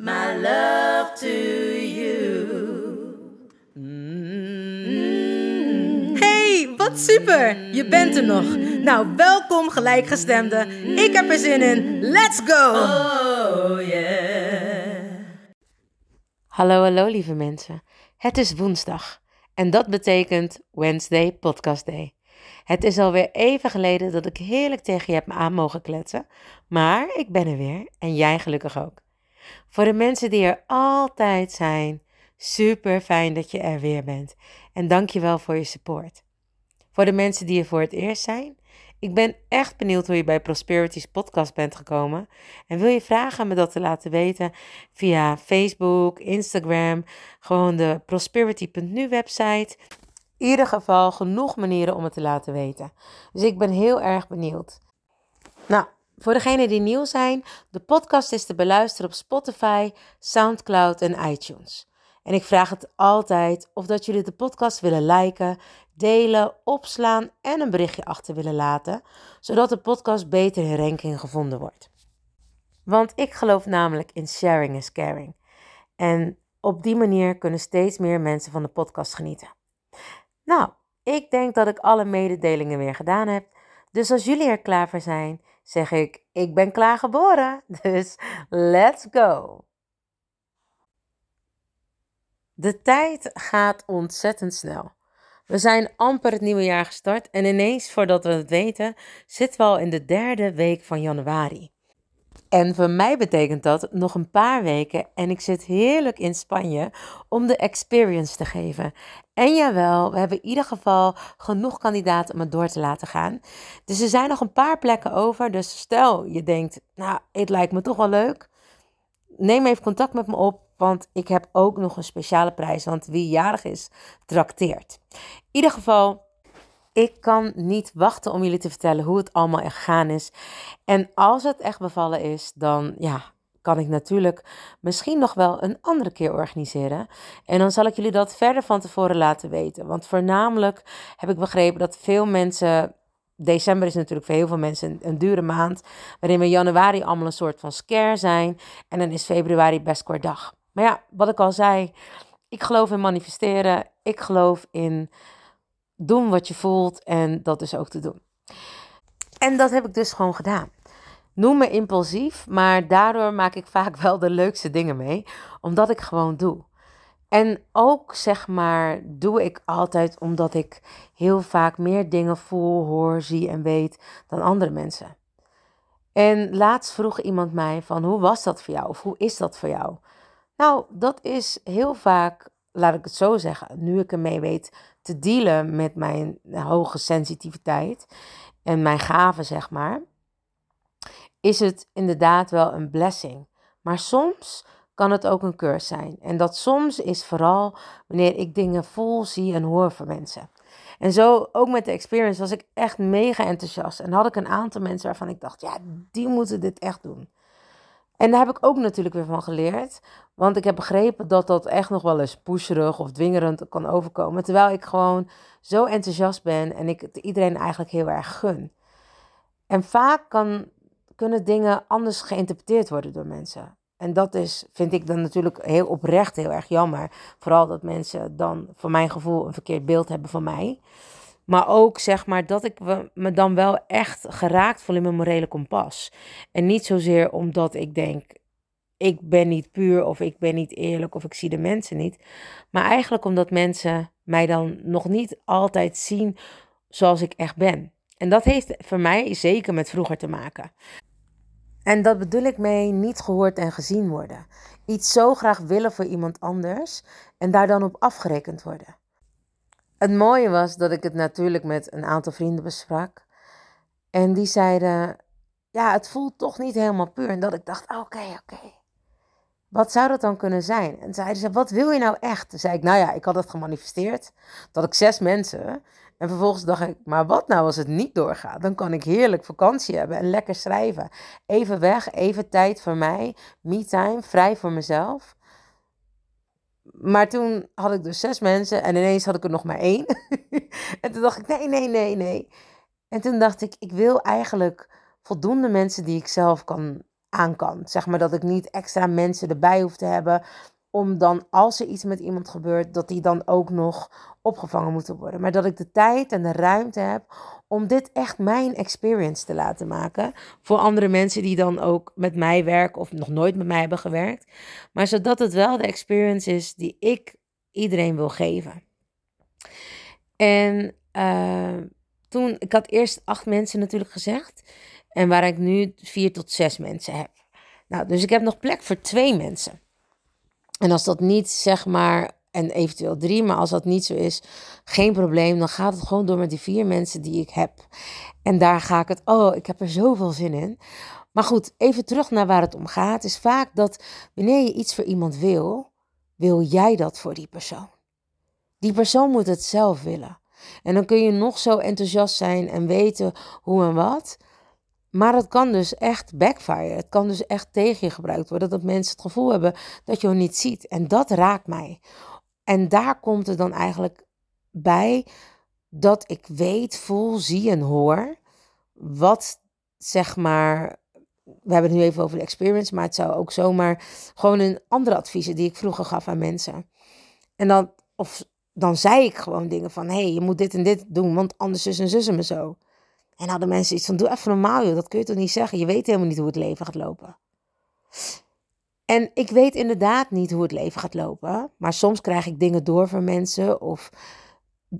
my love to you. Hey, wat super! Je bent er nog. Nou, welkom gelijkgestemde. Ik heb er zin in. Let's go! Oh yeah. Hallo, hallo lieve mensen. Het is woensdag en dat betekent Wednesday Podcast Day. Het is alweer even geleden dat ik heerlijk tegen je heb aan mogen kletsen, maar ik ben er weer en jij gelukkig ook. Voor de mensen die er altijd zijn, super fijn dat je er weer bent en dank je wel voor je support. Voor de mensen die er voor het eerst zijn, ik ben echt benieuwd hoe je bij Prosperity's podcast bent gekomen. En wil je vragen me dat te laten weten via Facebook, Instagram, gewoon de prosperity.nu website. In ieder geval genoeg manieren om het te laten weten. Dus ik ben heel erg benieuwd. Nou, voor degenen die nieuw zijn, de podcast is te beluisteren op Spotify, SoundCloud en iTunes. En ik vraag het altijd of dat jullie de podcast willen liken, delen, opslaan en een berichtje achter willen laten, zodat de podcast beter in ranking gevonden wordt. Want ik geloof namelijk in sharing is caring. En op die manier kunnen steeds meer mensen van de podcast genieten. Nou, ik denk dat ik alle mededelingen weer gedaan heb. Dus als jullie er klaar voor zijn, zeg ik: Ik ben klaar geboren. Dus let's go. De tijd gaat ontzettend snel. We zijn amper het nieuwe jaar gestart en ineens, voordat we het weten, zitten we al in de derde week van januari. En voor mij betekent dat nog een paar weken en ik zit heerlijk in Spanje om de experience te geven. En jawel, we hebben in ieder geval genoeg kandidaten om het door te laten gaan. Dus er zijn nog een paar plekken over. Dus stel je denkt, nou, het lijkt me toch wel leuk. Neem even contact met me op, want ik heb ook nog een speciale prijs. Want wie jarig is, trakteert. In ieder geval, ik kan niet wachten om jullie te vertellen hoe het allemaal er gegaan is. En als het echt bevallen is, dan ja, kan ik natuurlijk misschien nog wel een andere keer organiseren. En dan zal ik jullie dat verder van tevoren laten weten. Want voornamelijk heb ik begrepen dat veel mensen. December is natuurlijk voor heel veel mensen een, dure maand. Waarin we januari allemaal een soort van scare zijn. En dan is februari best kort dag. Maar ja, wat ik al zei. Ik geloof in manifesteren. Ik geloof in doen wat je voelt en dat is ook te doen. En dat heb ik dus gewoon gedaan. Noem me impulsief, maar daardoor maak ik vaak wel de leukste dingen mee, omdat ik gewoon doe. En ook zeg maar, doe ik altijd omdat ik heel vaak meer dingen voel, hoor, zie en weet dan andere mensen. En laatst vroeg iemand mij van hoe was dat voor jou of hoe is dat voor jou? Nou, dat is heel vaak, laat ik het zo zeggen, nu ik ermee weet te dealen met mijn hoge sensitiviteit en mijn gaven, zeg maar, is het inderdaad wel een blessing. Maar soms kan het ook een curse zijn. En dat soms is vooral wanneer ik dingen voel, zie en hoor van mensen. En zo ook met de experience was ik echt mega enthousiast. En had ik een aantal mensen waarvan ik dacht, ja, die moeten dit echt doen. En daar heb ik ook natuurlijk weer van geleerd. Want ik heb begrepen dat dat echt nog wel eens pusherig of dwingerend kan overkomen. Terwijl ik gewoon zo enthousiast ben en ik het iedereen eigenlijk heel erg gun. En vaak kan, kunnen dingen anders geïnterpreteerd worden door mensen. En dat is, vind ik dan natuurlijk heel oprecht heel erg jammer. Vooral dat mensen dan, voor mijn gevoel, een verkeerd beeld hebben van mij. Maar ook zeg maar dat ik me dan wel echt geraakt voel in mijn morele kompas. En niet zozeer omdat ik denk, ik ben niet puur of ik ben niet eerlijk of ik zie de mensen niet. Maar eigenlijk omdat mensen mij dan nog niet altijd zien zoals ik echt ben. En dat heeft voor mij zeker met vroeger te maken. En dat bedoel ik mee niet gehoord en gezien worden. Iets zo graag willen voor iemand anders en daar dan op afgerekend worden. Het mooie was dat ik het natuurlijk met een aantal vrienden besprak. En die zeiden, ja, het voelt toch niet helemaal puur. En dat ik dacht, oké, oké. Wat zou dat dan kunnen zijn? En zeiden ze, wat wil je nou echt? Toen zei ik, nou ja, ik had het gemanifesteerd. Dat ik zes mensen. En vervolgens dacht ik, maar wat nou als het niet doorgaat? Dan kan ik heerlijk vakantie hebben en lekker schrijven. Even weg, even tijd voor mij. Me-time, vrij voor mezelf. Maar toen had ik dus zes mensen en ineens had ik er nog maar één. en toen dacht ik, nee, nee, nee, nee. En toen dacht ik, ik wil eigenlijk voldoende mensen die ik zelf kan aan kan. Zeg maar dat ik niet extra mensen erbij hoef te hebben. Om dan, als er iets met iemand gebeurt, dat die dan ook nog opgevangen moeten worden. Maar dat ik de tijd en de ruimte heb om dit echt mijn experience te laten maken. Voor andere mensen die dan ook met mij werken of nog nooit met mij hebben gewerkt. Maar zodat het wel de experience is die ik iedereen wil geven. En uh, toen, ik had eerst acht mensen natuurlijk gezegd. En waar ik nu vier tot zes mensen heb. Nou, dus ik heb nog plek voor twee mensen. En als dat niet, zeg maar, en eventueel drie, maar als dat niet zo is, geen probleem. Dan gaat het gewoon door met die vier mensen die ik heb. En daar ga ik het, oh, ik heb er zoveel zin in. Maar goed, even terug naar waar het om gaat. Is vaak dat wanneer je iets voor iemand wil, wil jij dat voor die persoon. Die persoon moet het zelf willen. En dan kun je nog zo enthousiast zijn en weten hoe en wat. Maar het kan dus echt backfire. Het kan dus echt tegen je gebruikt worden. Dat mensen het gevoel hebben dat je hem niet ziet. En dat raakt mij. En daar komt het dan eigenlijk bij dat ik weet, voel, zie en hoor. Wat zeg maar. We hebben het nu even over de experience, maar het zou ook zomaar gewoon een andere adviezen die ik vroeger gaf aan mensen. En dan, of dan zei ik gewoon dingen van: hé, hey, je moet dit en dit doen, want anders zus en zussen me zo. En hadden mensen iets van, doe even normaal joh, dat kun je toch niet zeggen. Je weet helemaal niet hoe het leven gaat lopen. En ik weet inderdaad niet hoe het leven gaat lopen. Maar soms krijg ik dingen door van mensen. Of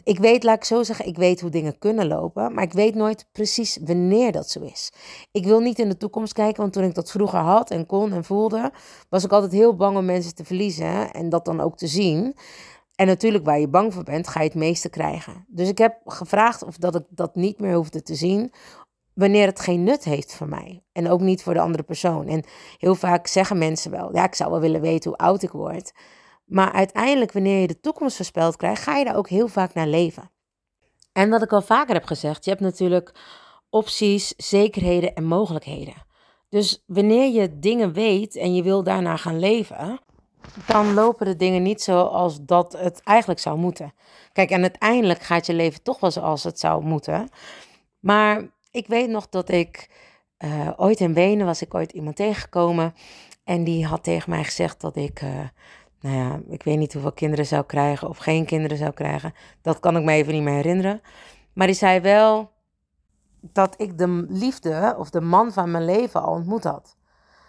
ik weet, laat ik zo zeggen, ik weet hoe dingen kunnen lopen. Maar ik weet nooit precies wanneer dat zo is. Ik wil niet in de toekomst kijken. Want toen ik dat vroeger had en kon en voelde, was ik altijd heel bang om mensen te verliezen. En dat dan ook te zien. En natuurlijk, waar je bang voor bent, ga je het meeste krijgen. Dus ik heb gevraagd of dat ik dat niet meer hoefde te zien, wanneer het geen nut heeft voor mij. En ook niet voor de andere persoon. En heel vaak zeggen mensen wel, ja, ik zou wel willen weten hoe oud ik word. Maar uiteindelijk, wanneer je de toekomst voorspeld krijgt, ga je daar ook heel vaak naar leven. En wat ik al vaker heb gezegd, je hebt natuurlijk opties, zekerheden en mogelijkheden. Dus wanneer je dingen weet en je wil daarna gaan leven, dan lopen de dingen niet zoals dat het eigenlijk zou moeten. Kijk, en uiteindelijk gaat je leven toch wel zoals het zou moeten. Maar ik weet nog dat ik uh, ooit in Wenen was ik ooit iemand tegengekomen. En die had tegen mij gezegd dat ik, uh, nou ja, ik weet niet hoeveel kinderen zou krijgen of geen kinderen zou krijgen. Dat kan ik me even niet meer herinneren. Maar die zei wel dat ik de liefde of de man van mijn leven al ontmoet had.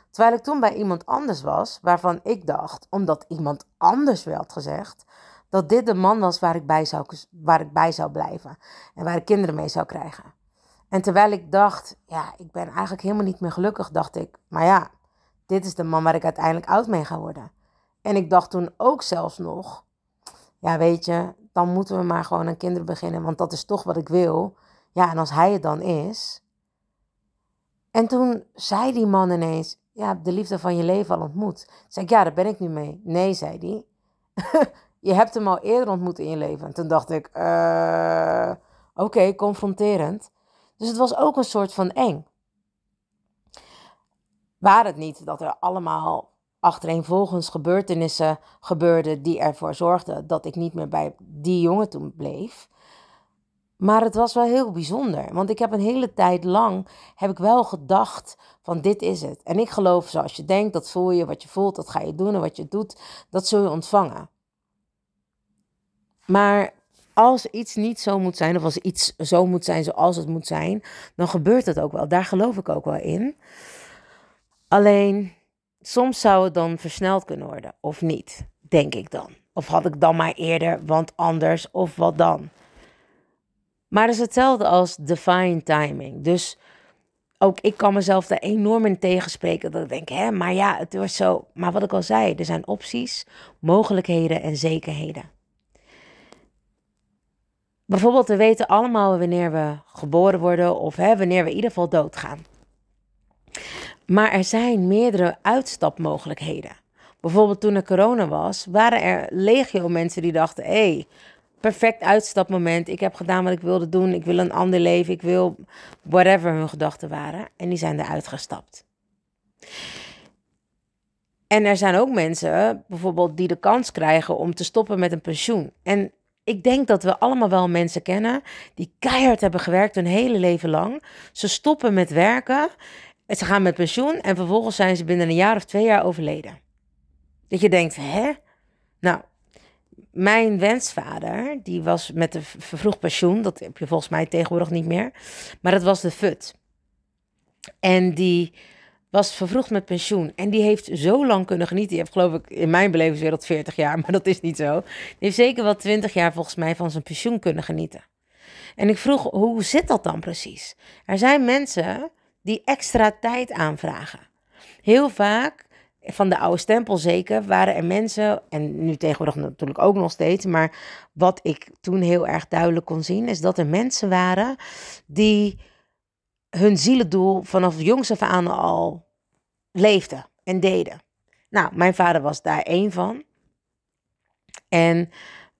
Terwijl ik toen bij iemand anders was, waarvan ik dacht, omdat iemand anders wel had gezegd, dat dit de man was waar ik, bij zou, waar ik bij zou blijven en waar ik kinderen mee zou krijgen. En terwijl ik dacht, ja, ik ben eigenlijk helemaal niet meer gelukkig, dacht ik, maar ja, dit is de man waar ik uiteindelijk oud mee ga worden. En ik dacht toen ook zelfs nog, ja, weet je, dan moeten we maar gewoon aan kinderen beginnen, want dat is toch wat ik wil. Ja, en als hij het dan is. En toen zei die man ineens, ja, de liefde van je leven al ontmoet. Zeg ik, ja, daar ben ik nu mee. Nee, zei hij. je hebt hem al eerder ontmoet in je leven. En toen dacht ik, uh, oké, confronterend. Dus het was ook een soort van eng. Waar het niet dat er allemaal achtereenvolgens gebeurtenissen gebeurden die ervoor zorgden dat ik niet meer bij die jongen toen bleef. Maar het was wel heel bijzonder, want ik heb een hele tijd lang heb ik wel gedacht van dit is het. En ik geloof zoals je denkt, dat voel je, wat je voelt, dat ga je doen en wat je doet, dat zul je ontvangen. Maar als iets niet zo moet zijn, of als iets zo moet zijn zoals het moet zijn, dan gebeurt het ook wel. Daar geloof ik ook wel in. Alleen, soms zou het dan versneld kunnen worden, of niet, denk ik dan. Of had ik dan maar eerder, want anders, of wat dan. Maar het is hetzelfde als divine timing. Dus ook ik kan mezelf daar enorm in tegenspreken. Dat ik denk, hè, maar ja, het wordt zo. Maar wat ik al zei, er zijn opties, mogelijkheden en zekerheden. Bijvoorbeeld, we weten allemaal wanneer we geboren worden of hè, wanneer we in ieder geval doodgaan. Maar er zijn meerdere uitstapmogelijkheden. Bijvoorbeeld toen er corona was, waren er legio mensen die dachten: hé, hey, perfect uitstapmoment. Ik heb gedaan wat ik wilde doen. Ik wil een ander leven. Ik wil whatever hun gedachten waren. En die zijn eruit gestapt. En er zijn ook mensen, bijvoorbeeld, die de kans krijgen om te stoppen met een pensioen. En ik denk dat we allemaal wel mensen kennen die keihard hebben gewerkt hun hele leven lang. Ze stoppen met werken, ze gaan met pensioen en vervolgens zijn ze binnen een jaar of twee jaar overleden. Dat je denkt, hè? Nou, mijn wensvader, die was met een vervroegd pensioen. Dat heb je volgens mij tegenwoordig niet meer. Maar dat was de FUT. En die was vervroegd met pensioen. En die heeft zo lang kunnen genieten. Die heeft geloof ik in mijn belevingswereld 40 jaar, maar dat is niet zo. Die heeft zeker wel 20 jaar volgens mij van zijn pensioen kunnen genieten. En ik vroeg, hoe zit dat dan precies? Er zijn mensen die extra tijd aanvragen. Heel vaak van de oude stempel zeker, waren er mensen, en nu tegenwoordig natuurlijk ook nog steeds, maar wat ik toen heel erg duidelijk kon zien, is dat er mensen waren die hun zielendoel vanaf jongs af aan al leefden en deden. Nou, mijn vader was daar één van. En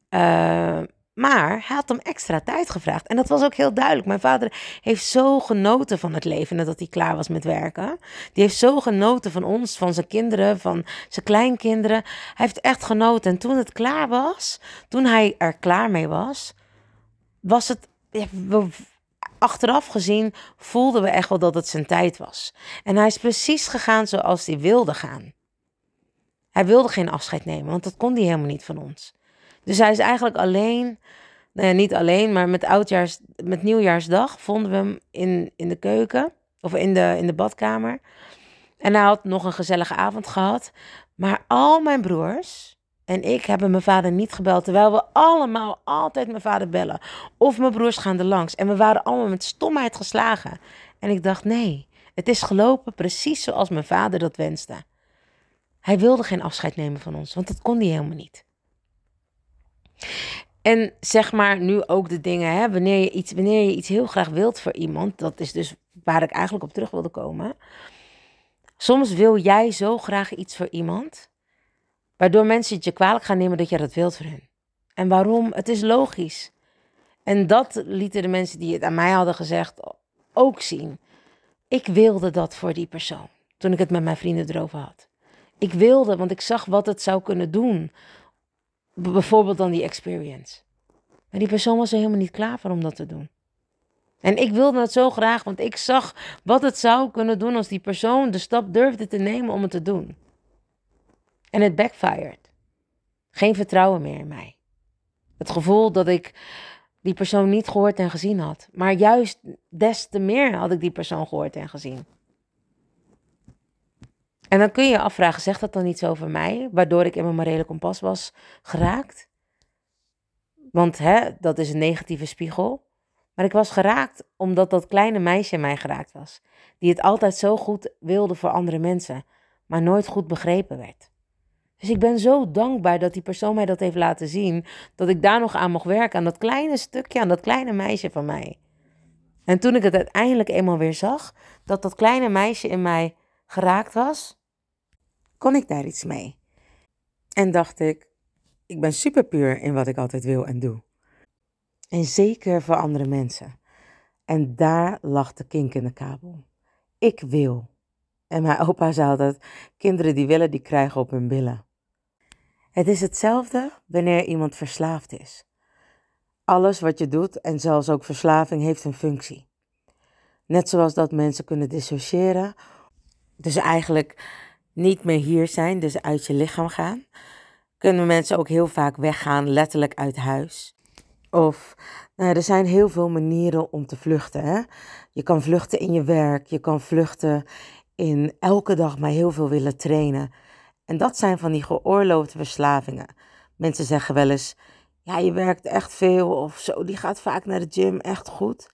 uh, maar hij had hem extra tijd gevraagd. En dat was ook heel duidelijk. Mijn vader heeft zo genoten van het leven nadat hij klaar was met werken. Die heeft zo genoten van ons, van zijn kinderen, van zijn kleinkinderen. Hij heeft echt genoten. En toen het klaar was, toen hij er klaar mee was, was het. Achteraf gezien voelden we echt wel dat het zijn tijd was. En hij is precies gegaan zoals hij wilde gaan. Hij wilde geen afscheid nemen, want dat kon hij helemaal niet van ons. Dus hij is eigenlijk alleen, nou ja, niet alleen, maar met, oudjaars, met nieuwjaarsdag vonden we hem in, in de keuken of in de, in de badkamer. En hij had nog een gezellige avond gehad. Maar al mijn broers en ik hebben mijn vader niet gebeld. Terwijl we allemaal altijd mijn vader bellen. Of mijn broers gaan er langs. En we waren allemaal met stomheid geslagen. En ik dacht, nee, het is gelopen precies zoals mijn vader dat wenste. Hij wilde geen afscheid nemen van ons, want dat kon hij helemaal niet. En zeg maar nu ook de dingen, hè, wanneer, je iets, wanneer je iets heel graag wilt voor iemand, dat is dus waar ik eigenlijk op terug wilde komen. Soms wil jij zo graag iets voor iemand, waardoor mensen het je kwalijk gaan nemen dat je dat wilt voor hen. En waarom? Het is logisch. En dat lieten de mensen die het aan mij hadden gezegd ook zien. Ik wilde dat voor die persoon toen ik het met mijn vrienden erover had. Ik wilde, want ik zag wat het zou kunnen doen bijvoorbeeld dan die experience. Maar die persoon was er helemaal niet klaar voor om dat te doen. En ik wilde het zo graag, want ik zag wat het zou kunnen doen als die persoon de stap durfde te nemen om het te doen. En het backfired. Geen vertrouwen meer in mij. Het gevoel dat ik die persoon niet gehoord en gezien had. Maar juist des te meer had ik die persoon gehoord en gezien. En dan kun je je afvragen, zegt dat dan iets over mij, waardoor ik in mijn morele kompas was geraakt? Want hè, dat is een negatieve spiegel. Maar ik was geraakt omdat dat kleine meisje mij geraakt was. Die het altijd zo goed wilde voor andere mensen, maar nooit goed begrepen werd. Dus ik ben zo dankbaar dat die persoon mij dat heeft laten zien. Dat ik daar nog aan mocht werken, aan dat kleine stukje, aan dat kleine meisje van mij. En toen ik het uiteindelijk eenmaal weer zag, dat dat kleine meisje in mij geraakt was, kon ik daar iets mee? En dacht ik, ik ben super puur in wat ik altijd wil en doe. En zeker voor andere mensen. En daar lag de kink in de kabel. Ik wil. En mijn opa zei altijd, kinderen die willen, die krijgen op hun billen. Het is hetzelfde wanneer iemand verslaafd is. Alles wat je doet, en zelfs ook verslaving, heeft een functie. Net zoals dat mensen kunnen dissociëren. Dus eigenlijk niet meer hier zijn, dus uit je lichaam gaan, kunnen mensen ook heel vaak weggaan, letterlijk uit huis. Of nou, er zijn heel veel manieren om te vluchten. Hè? Je kan vluchten in je werk, je kan vluchten in elke dag maar heel veel willen trainen. En dat zijn van die geoorloofde verslavingen. Mensen zeggen wel eens, ja, je werkt echt veel of zo, die gaat vaak naar de gym, echt goed.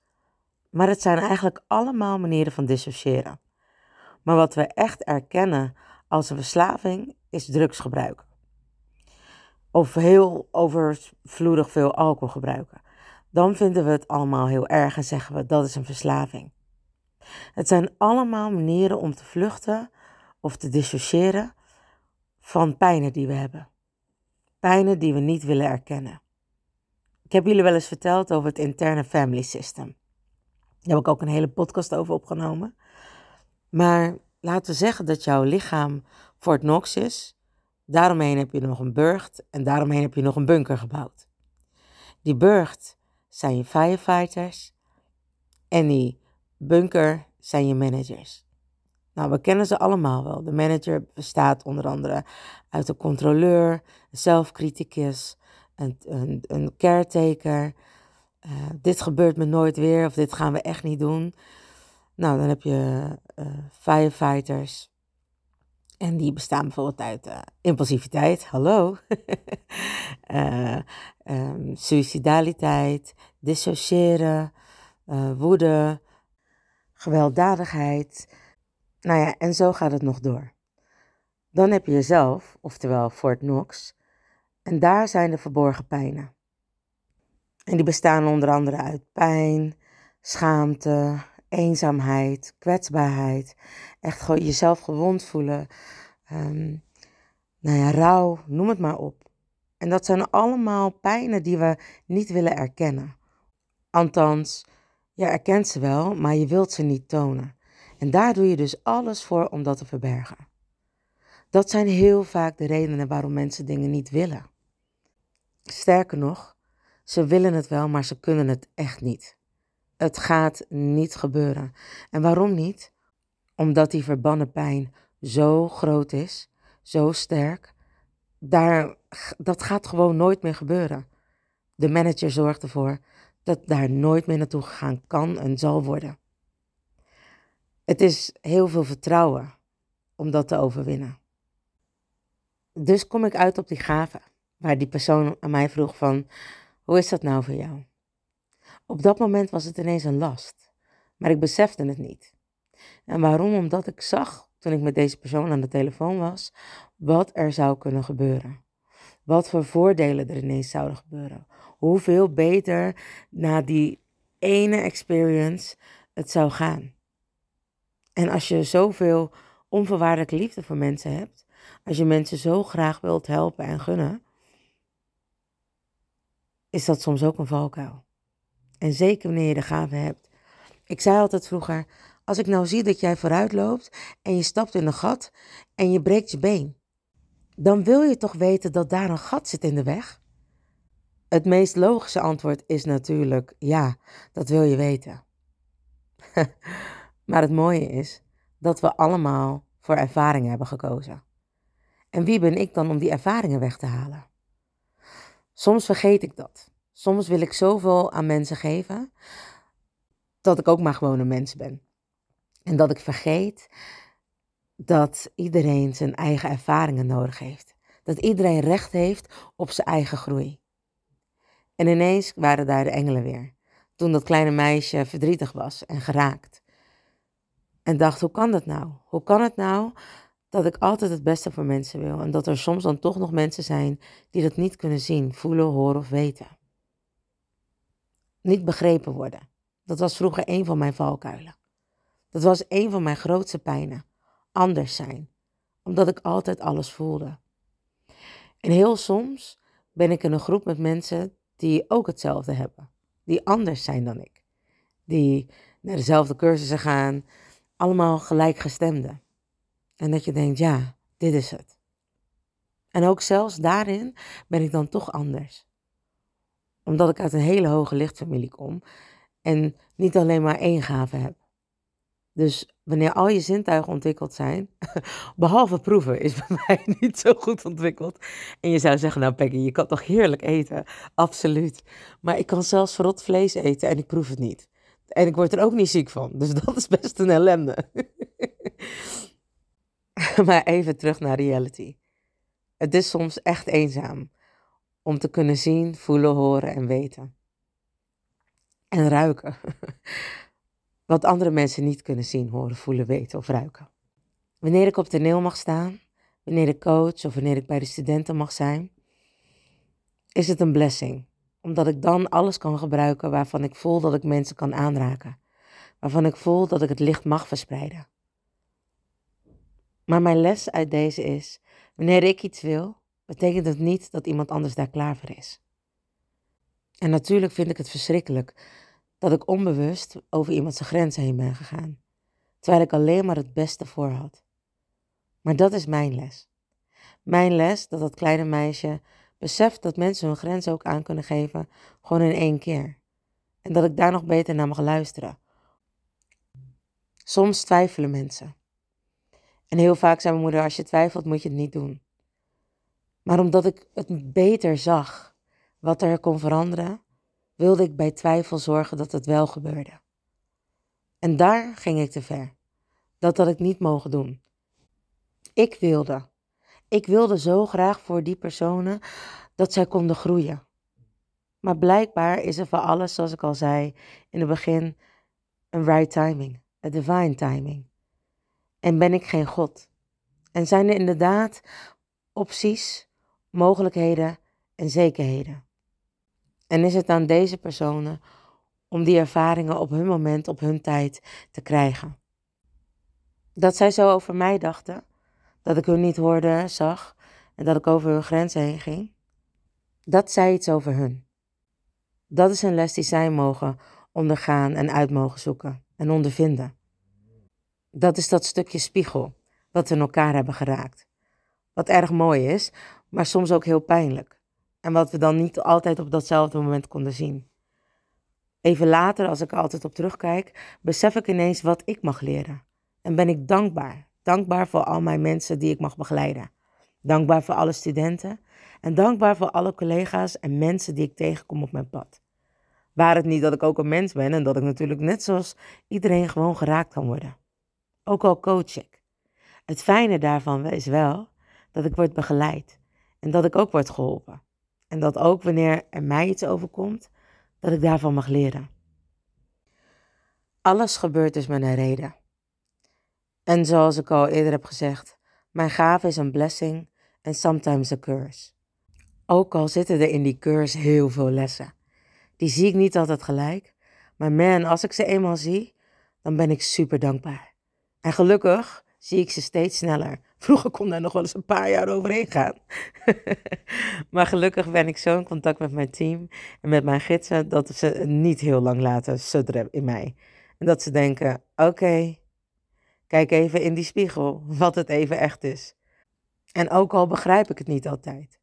Maar het zijn eigenlijk allemaal manieren van dissociëren. Maar wat we echt erkennen als een verslaving is drugsgebruik. Of heel overvloedig veel alcohol gebruiken. Dan vinden we het allemaal heel erg en zeggen we dat is een verslaving. Het zijn allemaal manieren om te vluchten of te dissociëren van pijnen die we hebben. Pijnen die we niet willen erkennen. Ik heb jullie wel eens verteld over het interne family system. Daar heb ik ook een hele podcast over opgenomen. Maar laten we zeggen dat jouw lichaam Fort Knox is. Daaromheen heb je nog een burcht en daaromheen heb je nog een bunker gebouwd. Die burcht zijn je firefighters en die bunker zijn je managers. Nou, we kennen ze allemaal wel. De manager bestaat onder andere uit een controleur, een zelfcriticus, een, een, een caretaker. Uh, dit gebeurt me nooit weer of dit gaan we echt niet doen. Nou, dan heb je uh, firefighters. En die bestaan bijvoorbeeld uit uh, impulsiviteit, hallo. um, suicidaliteit, dissociëren, woede, gewelddadigheid. Nou ja, en zo gaat het nog door. Dan heb je jezelf, oftewel Fort Knox, en daar zijn de verborgen pijnen. En die bestaan onder andere uit pijn, schaamte, eenzaamheid, kwetsbaarheid, echt gewoon jezelf gewond voelen, um, nou ja, rouw, noem het maar op. En dat zijn allemaal pijnen die we niet willen erkennen. Althans, je erkent ze wel, maar je wilt ze niet tonen. En daar doe je dus alles voor om dat te verbergen. Dat zijn heel vaak de redenen waarom mensen dingen niet willen. Sterker nog, ze willen het wel, maar ze kunnen het echt niet. Het gaat niet gebeuren. En waarom niet? Omdat die verbannen pijn zo groot is, zo sterk. Daar, dat gaat gewoon nooit meer gebeuren. De manager zorgt ervoor dat daar nooit meer naartoe gegaan kan en zal worden. Het is heel veel vertrouwen om dat te overwinnen. Dus kom ik uit op die gave, waar die persoon aan mij vroeg van, hoe is dat nou voor jou? Op dat moment was het ineens een last, maar ik besefte het niet. En waarom? Omdat ik zag, toen ik met deze persoon aan de telefoon was, wat er zou kunnen gebeuren. Wat voor voordelen er ineens zouden gebeuren. Hoeveel beter na die ene experience het zou gaan. En als je zoveel onvoorwaardelijke liefde voor mensen hebt, als je mensen zo graag wilt helpen en gunnen, is dat soms ook een valkuil. En zeker wanneer je de gave hebt. Ik zei altijd vroeger, als ik nou zie dat jij vooruit loopt en je stapt in een gat en je breekt je been, dan wil je toch weten dat daar een gat zit in de weg? Het meest logische antwoord is natuurlijk ja, dat wil je weten. maar het mooie is dat we allemaal voor ervaringen hebben gekozen. En wie ben ik dan om die ervaringen weg te halen? Soms vergeet ik dat. Soms wil ik zoveel aan mensen geven dat ik ook maar gewoon een mens ben. En dat ik vergeet dat iedereen zijn eigen ervaringen nodig heeft. Dat iedereen recht heeft op zijn eigen groei. En ineens waren daar de engelen weer. Toen dat kleine meisje verdrietig was en geraakt. En dacht, hoe kan dat nou? Hoe kan het nou dat ik altijd het beste voor mensen wil en dat er soms dan toch nog mensen zijn die dat niet kunnen zien, voelen, horen of weten? Niet begrepen worden. Dat was vroeger een van mijn valkuilen. Dat was een van mijn grootste pijnen. Anders zijn. Omdat ik altijd alles voelde. En heel soms ben ik in een groep met mensen die ook hetzelfde hebben. Die anders zijn dan ik. Die naar dezelfde cursussen gaan. Allemaal gelijkgestemden. En dat je denkt, ja, dit is het. En ook zelfs daarin ben ik dan toch anders. Omdat ik uit een hele hoge lichtfamilie kom en niet alleen maar één gave heb. Dus wanneer al je zintuigen ontwikkeld zijn, behalve proeven is bij mij niet zo goed ontwikkeld. En je zou zeggen, nou Peggy, je kan toch heerlijk eten? Absoluut. Maar ik kan zelfs verrot vlees eten en ik proef het niet. En ik word er ook niet ziek van. Dus dat is best een ellende. maar even terug naar reality. Het is soms echt eenzaam om te kunnen zien, voelen, horen en weten. En ruiken. Wat andere mensen niet kunnen zien, horen, voelen, weten of ruiken. Wanneer ik op toneel mag staan, wanneer ik coach of wanneer ik bij de studenten mag zijn, is het een blessing. Omdat ik dan alles kan gebruiken waarvan ik voel dat ik mensen kan aanraken. Waarvan ik voel dat ik het licht mag verspreiden. Maar mijn les uit deze is: wanneer ik iets wil, betekent het niet dat iemand anders daar klaar voor is. En natuurlijk vind ik het verschrikkelijk dat ik onbewust over iemand zijn grenzen heen ben gegaan, terwijl ik alleen maar het beste voor had. Maar dat is mijn les. Mijn les dat dat kleine meisje beseft dat mensen hun grenzen ook aan kunnen geven, gewoon in één keer. En dat ik daar nog beter naar mag luisteren. Soms twijfelen mensen. En heel vaak zei mijn moeder: Als je twijfelt, moet je het niet doen. Maar omdat ik het beter zag wat er kon veranderen, wilde ik bij twijfel zorgen dat het wel gebeurde. En daar ging ik te ver. Dat had ik niet mogen doen. Ik wilde. Ik wilde zo graag voor die personen dat zij konden groeien. Maar blijkbaar is er voor alles, zoals ik al zei in het begin, een right timing, een divine timing. En ben ik geen God? En zijn er inderdaad opties, mogelijkheden en zekerheden? En is het aan deze personen om die ervaringen op hun moment, op hun tijd te krijgen? Dat zij zo over mij dachten, dat ik hun niet hoorde, zag en dat ik over hun grenzen heen ging, dat zei iets over hun. Dat is een les die zij mogen ondergaan en uit mogen zoeken en ondervinden. Dat is dat stukje spiegel wat we in elkaar hebben geraakt. Wat erg mooi is, maar soms ook heel pijnlijk. En wat we dan niet altijd op datzelfde moment konden zien. Even later, als ik er altijd op terugkijk, besef ik ineens wat ik mag leren. En ben ik dankbaar. Dankbaar voor al mijn mensen die ik mag begeleiden. Dankbaar voor alle studenten. En dankbaar voor alle collega's en mensen die ik tegenkom op mijn pad. Waar het niet dat ik ook een mens ben en dat ik natuurlijk net zoals iedereen gewoon geraakt kan worden. Ook al coach ik. Het fijne daarvan is wel dat ik word begeleid en dat ik ook word geholpen. En dat ook wanneer er mij iets overkomt, dat ik daarvan mag leren. Alles gebeurt dus met een reden. En zoals ik al eerder heb gezegd, mijn gave is een blessing en sometimes a curse. Ook al zitten er in die curse heel veel lessen. Die zie ik niet altijd gelijk, maar man, als ik ze eenmaal zie, dan ben ik super dankbaar. En gelukkig zie ik ze steeds sneller. Vroeger kon daar nog wel eens een paar jaar overheen gaan. maar gelukkig ben ik zo in contact met mijn team en met mijn gidsen dat ze niet heel lang laten sudderen in mij. En dat ze denken: oké, kijk even in die spiegel wat het even echt is. En ook al begrijp ik het niet altijd.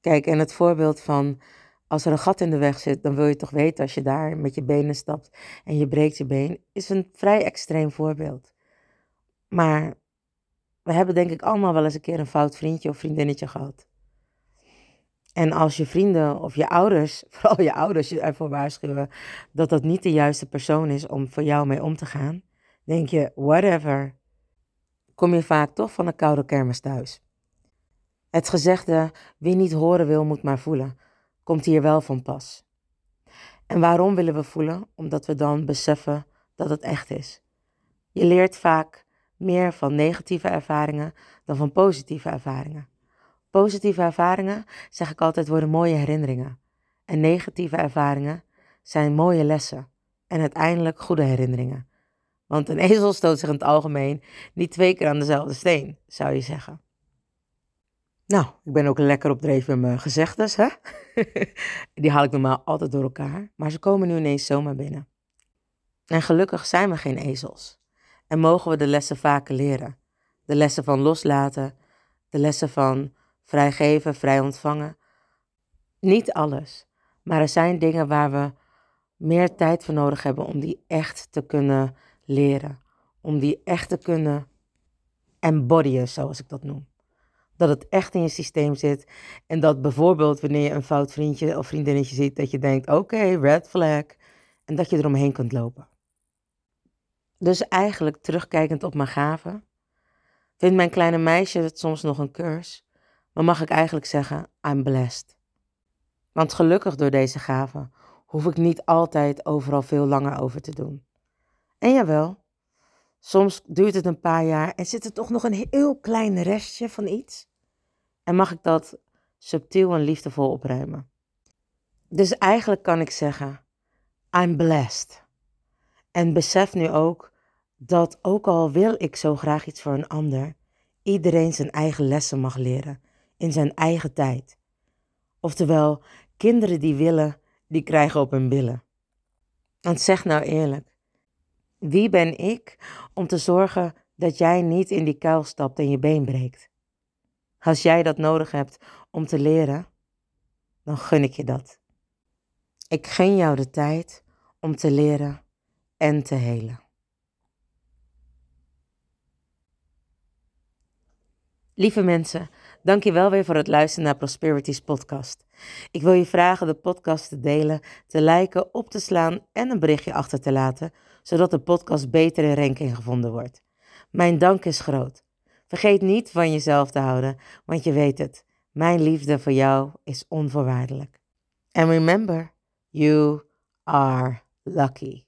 Kijk, en het voorbeeld van als er een gat in de weg zit, dan wil je toch weten als je daar met je benen stapt en je breekt je been, is een vrij extreem voorbeeld. Maar we hebben denk ik allemaal wel eens een keer een fout vriendje of vriendinnetje gehad. En als je vrienden of je ouders, vooral je ouders, je ervoor waarschuwen dat dat niet de juiste persoon is om voor jou mee om te gaan, denk je, whatever, kom je vaak toch van een koude kermis thuis. Het gezegde, wie niet horen wil, moet maar voelen, komt hier wel van pas. En waarom willen we voelen? Omdat we dan beseffen dat het echt is. Je leert vaak meer van negatieve ervaringen dan van positieve ervaringen. Positieve ervaringen, zeg ik altijd, worden mooie herinneringen. En negatieve ervaringen zijn mooie lessen en uiteindelijk goede herinneringen. Want een ezel stoot zich in het algemeen niet twee keer aan dezelfde steen, zou je zeggen. Nou, ik ben ook lekker op met mijn gezegdes, hè? Die haal ik normaal altijd door elkaar, maar ze komen nu ineens zomaar binnen. En gelukkig zijn we geen ezels. En mogen we de lessen vaker leren. De lessen van loslaten, de lessen van vrijgeven, vrij ontvangen. Niet alles, maar er zijn dingen waar we meer tijd voor nodig hebben om die echt te kunnen leren. Om die echt te kunnen embodyen, zoals ik dat noem. Dat het echt in je systeem zit. En dat bijvoorbeeld wanneer je een fout vriendje of vriendinnetje ziet, dat je denkt: oké, red flag. En dat je eromheen kunt lopen. Dus eigenlijk terugkijkend op mijn gaven, vindt mijn kleine meisje het soms nog een curse, maar mag ik eigenlijk zeggen, I'm blessed. Want gelukkig door deze gaven hoef ik niet altijd overal veel langer over te doen. En jawel, soms duurt het een paar jaar en zit er toch nog een heel klein restje van iets. En mag ik dat subtiel en liefdevol opruimen. Dus eigenlijk kan ik zeggen, I'm blessed. En besef nu ook dat ook al wil ik zo graag iets voor een ander, iedereen zijn eigen lessen mag leren in zijn eigen tijd. Oftewel, kinderen die willen, die krijgen op hun billen. Want zeg nou eerlijk, wie ben ik om te zorgen dat jij niet in die kuil stapt en je been breekt? Als jij dat nodig hebt om te leren, dan gun ik je dat. Ik gun jou de tijd om te leren en te helen. Lieve mensen, dank je wel weer voor het luisteren naar Prosperities podcast. Ik wil je vragen de podcast te delen, te liken, op te slaan en een berichtje achter te laten, zodat de podcast beter in ranking gevonden wordt. Mijn dank is groot. Vergeet niet van jezelf te houden, want je weet het, mijn liefde voor jou is onvoorwaardelijk. And remember, you are lucky.